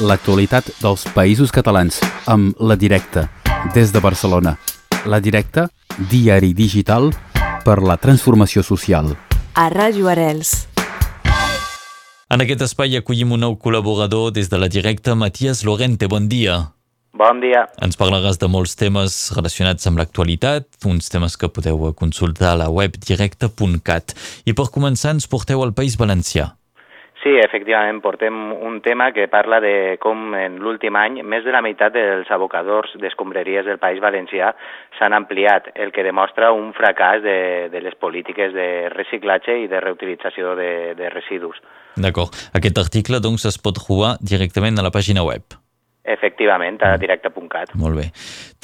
l'actualitat dels països catalans amb La Directa, des de Barcelona. La Directa, diari digital per la transformació social. A Ràdio Arels. En aquest espai acollim un nou col·laborador des de La Directa, Matías Lorente. Bon dia. Bon dia. Ens parlaràs de molts temes relacionats amb l'actualitat, uns temes que podeu consultar a la web directa.cat. I per començar ens porteu al País Valencià. Sí, efectivament, portem un tema que parla de com en l'últim any més de la meitat dels abocadors d'escombraries del País Valencià s'han ampliat, el que demostra un fracàs de, de les polítiques de reciclatge i de reutilització de, de residus. D'acord. Aquest article, doncs, es pot trobar directament a la pàgina web. Efectivament, a directe.cat. Molt bé.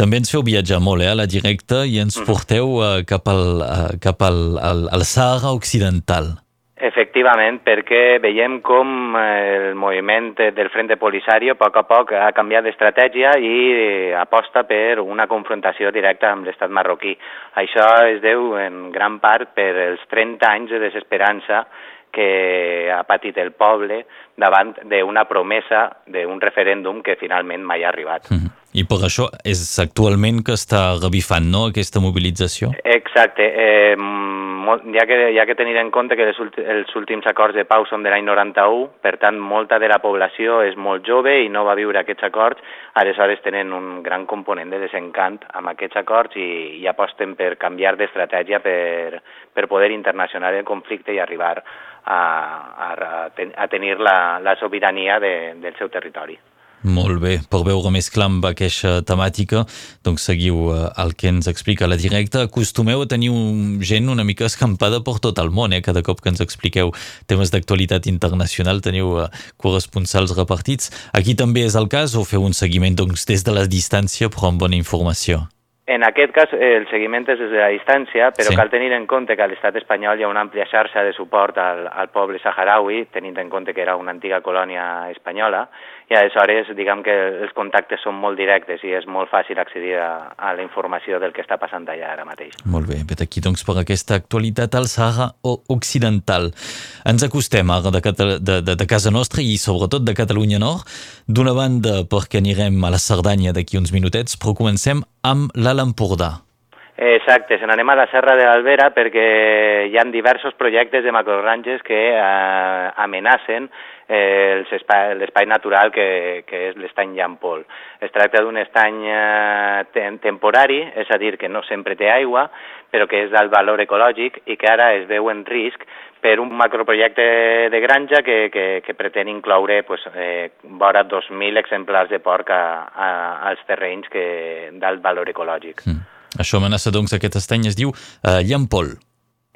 També ens feu viatjar molt, eh, a la directa i ens porteu uh, cap, al, uh, cap al, al, al Sahara Occidental. Efectivament, perquè veiem com el moviment del Frente Polisario a poc a poc ha canviat d'estratègia i aposta per una confrontació directa amb l'estat marroquí. Això es deu en gran part per els 30 anys de desesperança que ha patit el poble davant d'una promesa d'un referèndum que finalment mai ha arribat. Mm -hmm. I per això és actualment que està revifant, no?, aquesta mobilització? Exacte. Eh, hi, ha que, hi ha que tenir en compte que els, els últims acords de pau són de l'any 91, per tant, molta de la població és molt jove i no va viure aquests acords, aleshores tenen un gran component de desencant amb aquests acords i, i aposten per canviar d'estratègia per, per poder internacional el conflicte i arribar a, a, a tenir la, la sobirania de, del seu territori. Molt bé, per veure més clar amb aquesta temàtica, doncs seguiu eh, el que ens explica la directa. Acostumeu a tenir un, gent una mica escampada per tot el món, eh? cada cop que ens expliqueu temes d'actualitat internacional teniu eh, corresponsals repartits. Aquí també és el cas o feu un seguiment doncs, des de la distància però amb bona informació? En aquest cas, el seguiment és des de la distància, però Sí. cal tenir en compte que a l'estat espanyol hi ha una àmplia xarxa de suport al, al poble saharaui, tenint en compte que era una antiga colònia espanyola, i aleshores, diguem que els contactes són molt directes i és molt fàcil accedir a, a la informació del que està passant allà ara mateix. Molt bé, vet aquí doncs per aquesta actualitat al Sahara Occidental. Ens acostem ara de, de, de, de casa nostra i sobretot de Catalunya Nord. D'una banda perquè anirem a la Cerdanya d'aquí uns minutets, però comencem amb l'Alt Empordà. Exacte, se n'anem a la Serra de l'Albera perquè hi han diversos projectes de macrogranges que eh, amenacen eh, l'espai natural que, que és l'estany Llampol. Es tracta d'un estany eh, tem temporari, és a dir, que no sempre té aigua, però que és d'alt valor ecològic i que ara es veu en risc per un macroprojecte de granja que, que, que pretén incloure pues, eh, vora 2.000 exemplars de porc a, a, als terrenys d'alt valor ecològic. Mm. Això amenaça doncs aquest estany, es diu uh, Llampol.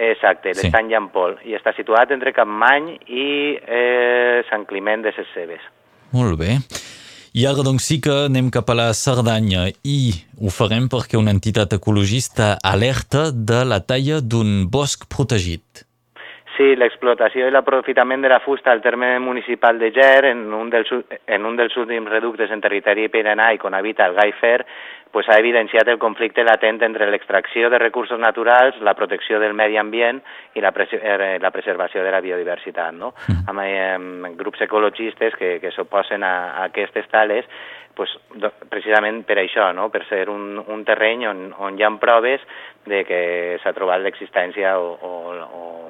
Exacte, Sí. l'estany Llampol, i està situat entre Capmany i eh, Sant Climent de ses Cebes. Molt bé. I ara doncs sí que anem cap a la Cerdanya i ho farem perquè una entitat ecologista alerta de la talla d'un bosc protegit. Sí, l'explotació i l'aprofitament de la fusta al terme municipal de Ger, en un dels, en un dels últims reductes en territori pirenaic on habita el gai fer, pues ha evidenciat el conflicte latent entre l'extracció de recursos naturals, la protecció del medi ambient i la, pres eh, la preservació de la biodiversitat. No? Amb eh, grups ecologistes que, que s'oposen a, a aquestes tales, pues, do- precisament per això, no? per ser un, un terreny on, on hi ha proves de que s'ha trobat l'existència o, o, o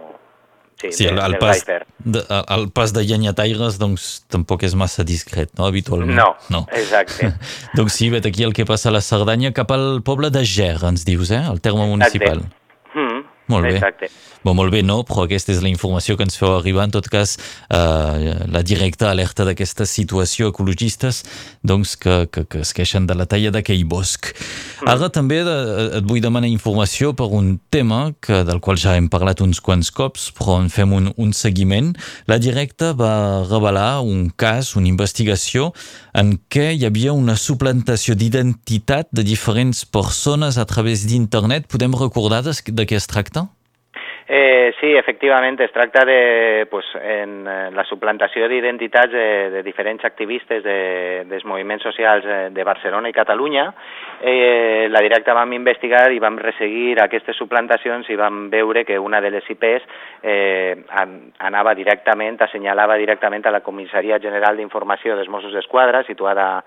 sí, Sí, el, el, pas, de, el pas de llenyataires doncs, tampoc és massa discret, no?, habitualment. No, no. exacte. doncs sí, vet aquí el que passa a la Cerdanya cap al poble de Ger, ens dius, eh?, el terme municipal. Mm, Molt bé. Exacte. Bon, molt bé, no, però aquesta és la informació que ens feu arribar. En tot cas, eh, la directa alerta d'aquesta situació ecologistes doncs, que, que, que es queixen de la talla d'aquell bosc. Ara també de, et vull demanar informació per un tema que, del qual ja hem parlat uns quants cops, però en fem un, un seguiment. La directa va revelar un cas, una investigació, en què hi havia una suplantació d'identitat de diferents persones a través d'internet. Podem recordar de, de què es tracta? Eh, sí, efectivament, es tracta de, pues, en la suplantació d'identitats de, de diferents activistes de, dels moviments socials eh, de Barcelona i Catalunya. Eh, la directa vam investigar i vam resseguir aquestes suplantacions i vam veure que una de les IPs eh, anava directament, assenyalava directament a la Comissaria General d'Informació dels Mossos d'Esquadra, situada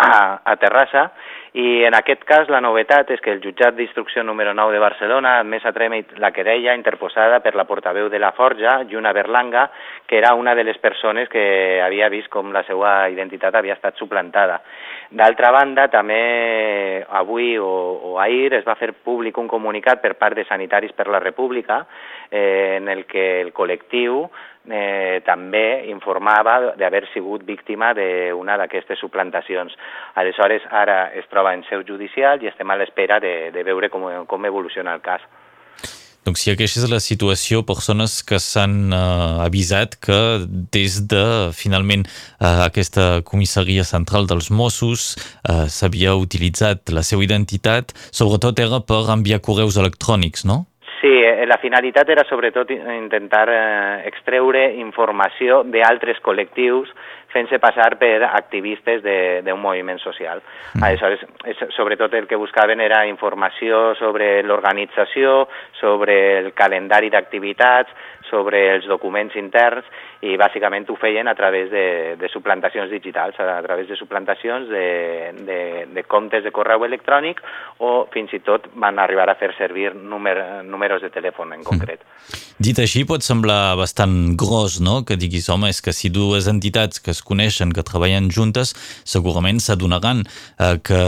a, a Terrassa, i en aquest cas la novetat és que el jutjat d'instrucció número 9 de Barcelona ha admès a tràmit la querella interposada per la portaveu de la Forja, Juna Berlanga, que era una de les persones que havia vist com la seva identitat havia estat suplantada. D'altra banda, també avui o, o ahir es va fer públic un comunicat per part de Sanitaris per la República eh, en el que el col·lectiu eh, també informava d'haver sigut víctima d'una d'aquestes suplantacions. Aleshores, ara es troba en seu judicial i estem a l'espera de, de veure com, com evoluciona el cas. Donc, si aquesta és la situació, persones que s'han uh, avisat que des de, finalment, uh, aquesta comissaria central dels Mossos uh, s'havia utilitzat la seva identitat, sobretot era per enviar correus electrònics, no? Eh, la finalitat era sobretot intentar eh, extreure informació d'altres col·lectius fent-se passar per activistes d'un moviment social. Mm. Aleshores, sobretot el que buscaven era informació sobre l'organització, sobre el calendari d'activitats, sobre els documents interns i bàsicament ho feien a través de, de suplantacions digitals, a través de suplantacions de, de, de comptes de correu electrònic o fins i tot van arribar a fer servir númer, números de telèfon en concret. Mm. Dit així pot semblar bastant gros, no?, que diguis, home, és que si dues entitats que es coneixen, que treballen juntes, segurament s'adonaran eh, que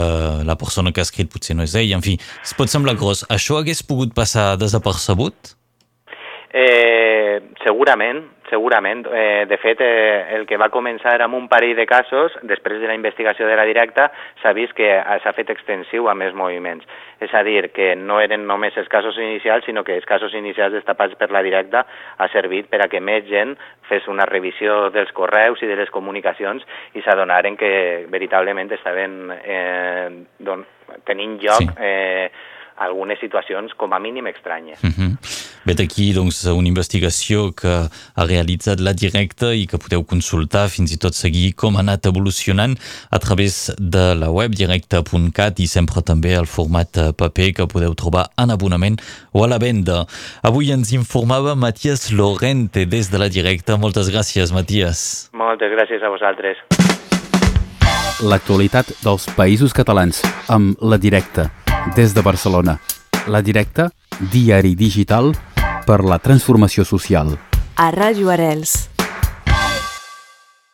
la persona que ha escrit potser no és ell, en fi, es pot semblar gros. Això hagués pogut passar desapercebut? Eh, segurament, segurament. Eh, de fet, eh, el que va començar amb un parell de casos, després de la investigació de la directa, s'ha vist que s'ha fet extensiu a més moviments. És a dir, que no eren només els casos inicials, sinó que els casos inicials destapats per la directa ha servit per a que més gent fes una revisió dels correus i de les comunicacions i s'adonaren que veritablement estaven eh, don, tenint lloc sí. eh, algunes situacions com a mínim estranyes. Mm -hmm. Vet aquí doncs, una investigació que ha realitzat la directa i que podeu consultar, fins i tot seguir com ha anat evolucionant a través de la web directa.cat i sempre també el format eh, paper que podeu trobar en abonament o a la venda. Avui ens informava Matías Lorente des de la directa. Moltes gràcies, Matías. Moltes gràcies a vosaltres. L'actualitat dels països catalans amb la directa des de Barcelona. La Directa, diari digital per la transformació social. A Ràdio Arels.